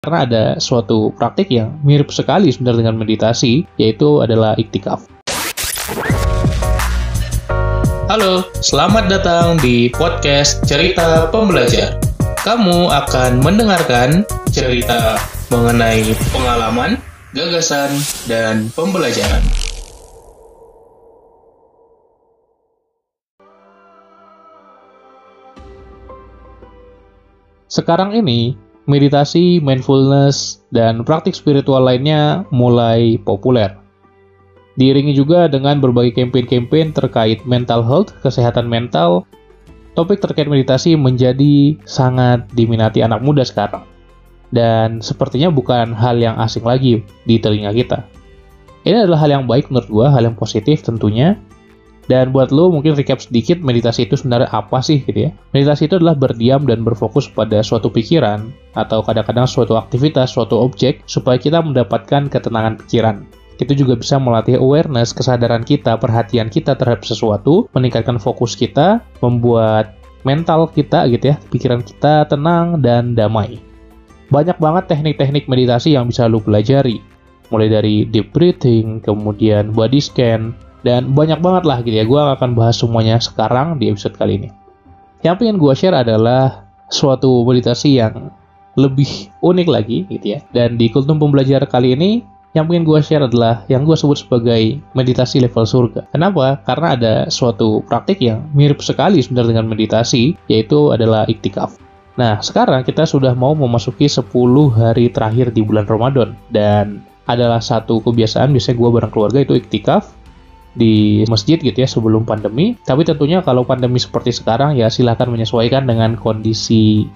Karena ada suatu praktik yang mirip sekali sebenarnya dengan meditasi, yaitu adalah iktikaf. Halo, selamat datang di podcast Cerita Pembelajar. Kamu akan mendengarkan cerita mengenai pengalaman, gagasan, dan pembelajaran. Sekarang ini, meditasi, mindfulness, dan praktik spiritual lainnya mulai populer. Diiringi juga dengan berbagai campaign-campaign terkait mental health, kesehatan mental, topik terkait meditasi menjadi sangat diminati anak muda sekarang. Dan sepertinya bukan hal yang asing lagi di telinga kita. Ini adalah hal yang baik menurut gue, hal yang positif tentunya, dan buat lo mungkin recap sedikit meditasi itu sebenarnya apa sih gitu ya. Meditasi itu adalah berdiam dan berfokus pada suatu pikiran atau kadang-kadang suatu aktivitas, suatu objek supaya kita mendapatkan ketenangan pikiran. Itu juga bisa melatih awareness, kesadaran kita, perhatian kita terhadap sesuatu, meningkatkan fokus kita, membuat mental kita gitu ya, pikiran kita tenang dan damai. Banyak banget teknik-teknik meditasi yang bisa lo pelajari. Mulai dari deep breathing, kemudian body scan, dan banyak banget lah gitu ya, gue akan bahas semuanya sekarang di episode kali ini. Yang pengen gue share adalah suatu meditasi yang lebih unik lagi gitu ya. Dan di kultum pembelajar kali ini, yang pengen gue share adalah yang gue sebut sebagai meditasi level surga. Kenapa? Karena ada suatu praktik yang mirip sekali sebenarnya dengan meditasi, yaitu adalah iktikaf. Nah, sekarang kita sudah mau memasuki 10 hari terakhir di bulan Ramadan. Dan adalah satu kebiasaan, biasanya gue bareng keluarga itu iktikaf, di masjid gitu ya sebelum pandemi. Tapi tentunya kalau pandemi seperti sekarang ya silahkan menyesuaikan dengan kondisi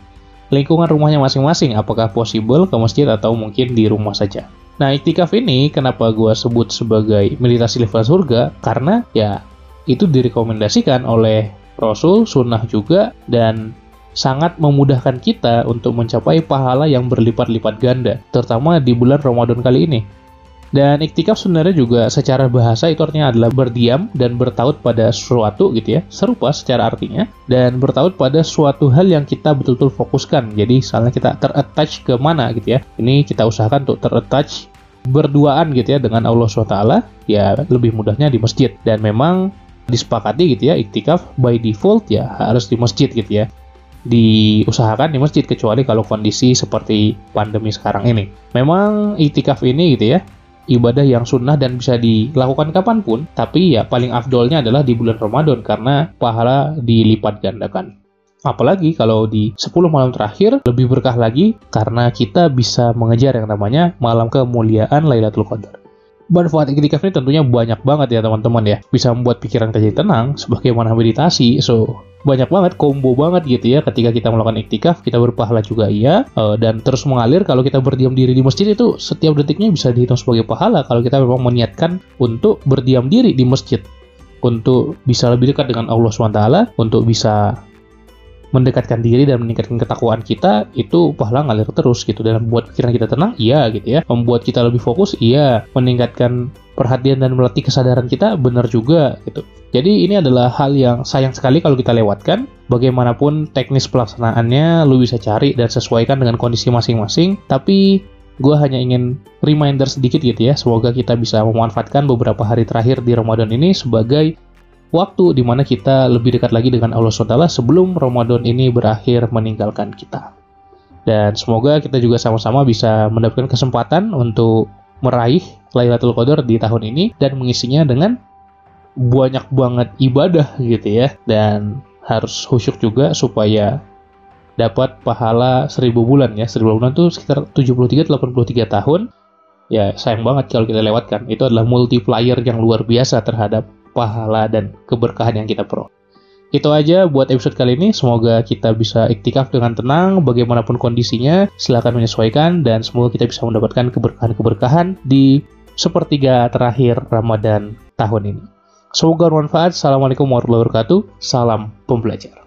lingkungan rumahnya masing-masing. Apakah possible ke masjid atau mungkin di rumah saja. Nah, iktikaf ini kenapa gue sebut sebagai meditasi level surga? Karena ya itu direkomendasikan oleh Rasul, sunnah juga, dan sangat memudahkan kita untuk mencapai pahala yang berlipat-lipat ganda, terutama di bulan Ramadan kali ini. Dan iktikaf sebenarnya juga secara bahasa itu artinya adalah berdiam dan bertaut pada sesuatu gitu ya, serupa secara artinya, dan bertaut pada suatu hal yang kita betul-betul fokuskan. Jadi misalnya kita terattach ke mana gitu ya, ini kita usahakan untuk terattach berduaan gitu ya dengan Allah SWT, ya lebih mudahnya di masjid. Dan memang disepakati gitu ya, iktikaf by default ya harus di masjid gitu ya diusahakan di masjid kecuali kalau kondisi seperti pandemi sekarang ini. Memang iktikaf ini gitu ya ibadah yang sunnah dan bisa dilakukan kapan pun, tapi ya paling afdolnya adalah di bulan Ramadan karena pahala dilipat gandakan. Apalagi kalau di 10 malam terakhir lebih berkah lagi karena kita bisa mengejar yang namanya malam kemuliaan Lailatul Qadar. Manfaat iktikaf ini tentunya banyak banget ya teman-teman ya. Bisa membuat pikiran kita jadi tenang sebagaimana meditasi. So, banyak banget combo banget gitu ya. Ketika kita melakukan iktikaf kita berpahala juga iya. Uh, dan terus mengalir kalau kita berdiam diri di masjid itu setiap detiknya bisa dihitung sebagai pahala. Kalau kita memang meniatkan untuk berdiam diri di masjid untuk bisa lebih dekat dengan Allah SWT untuk bisa mendekatkan diri dan meningkatkan ketakwaan kita itu pahala ngalir terus gitu. Dan membuat pikiran kita tenang iya gitu ya. Membuat kita lebih fokus iya. Meningkatkan perhatian dan melatih kesadaran kita benar juga gitu. Jadi ini adalah hal yang sayang sekali kalau kita lewatkan. Bagaimanapun teknis pelaksanaannya lu bisa cari dan sesuaikan dengan kondisi masing-masing. Tapi gue hanya ingin reminder sedikit gitu ya semoga kita bisa memanfaatkan beberapa hari terakhir di Ramadan ini sebagai waktu di mana kita lebih dekat lagi dengan Allah SWT sebelum Ramadan ini berakhir meninggalkan kita. Dan semoga kita juga sama-sama bisa mendapatkan kesempatan untuk meraih Lailatul Qadar di tahun ini dan mengisinya dengan banyak banget ibadah gitu ya dan harus khusyuk juga supaya dapat pahala 1000 bulan ya 1000 bulan itu sekitar 73 83 tahun ya sayang banget kalau kita lewatkan itu adalah multiplier yang luar biasa terhadap pahala dan keberkahan yang kita peroleh. Itu aja buat episode kali ini. Semoga kita bisa iktikaf dengan tenang, bagaimanapun kondisinya. Silahkan menyesuaikan dan semoga kita bisa mendapatkan keberkahan-keberkahan di sepertiga terakhir Ramadan tahun ini. Semoga bermanfaat. Assalamualaikum warahmatullahi wabarakatuh. Salam pembelajar.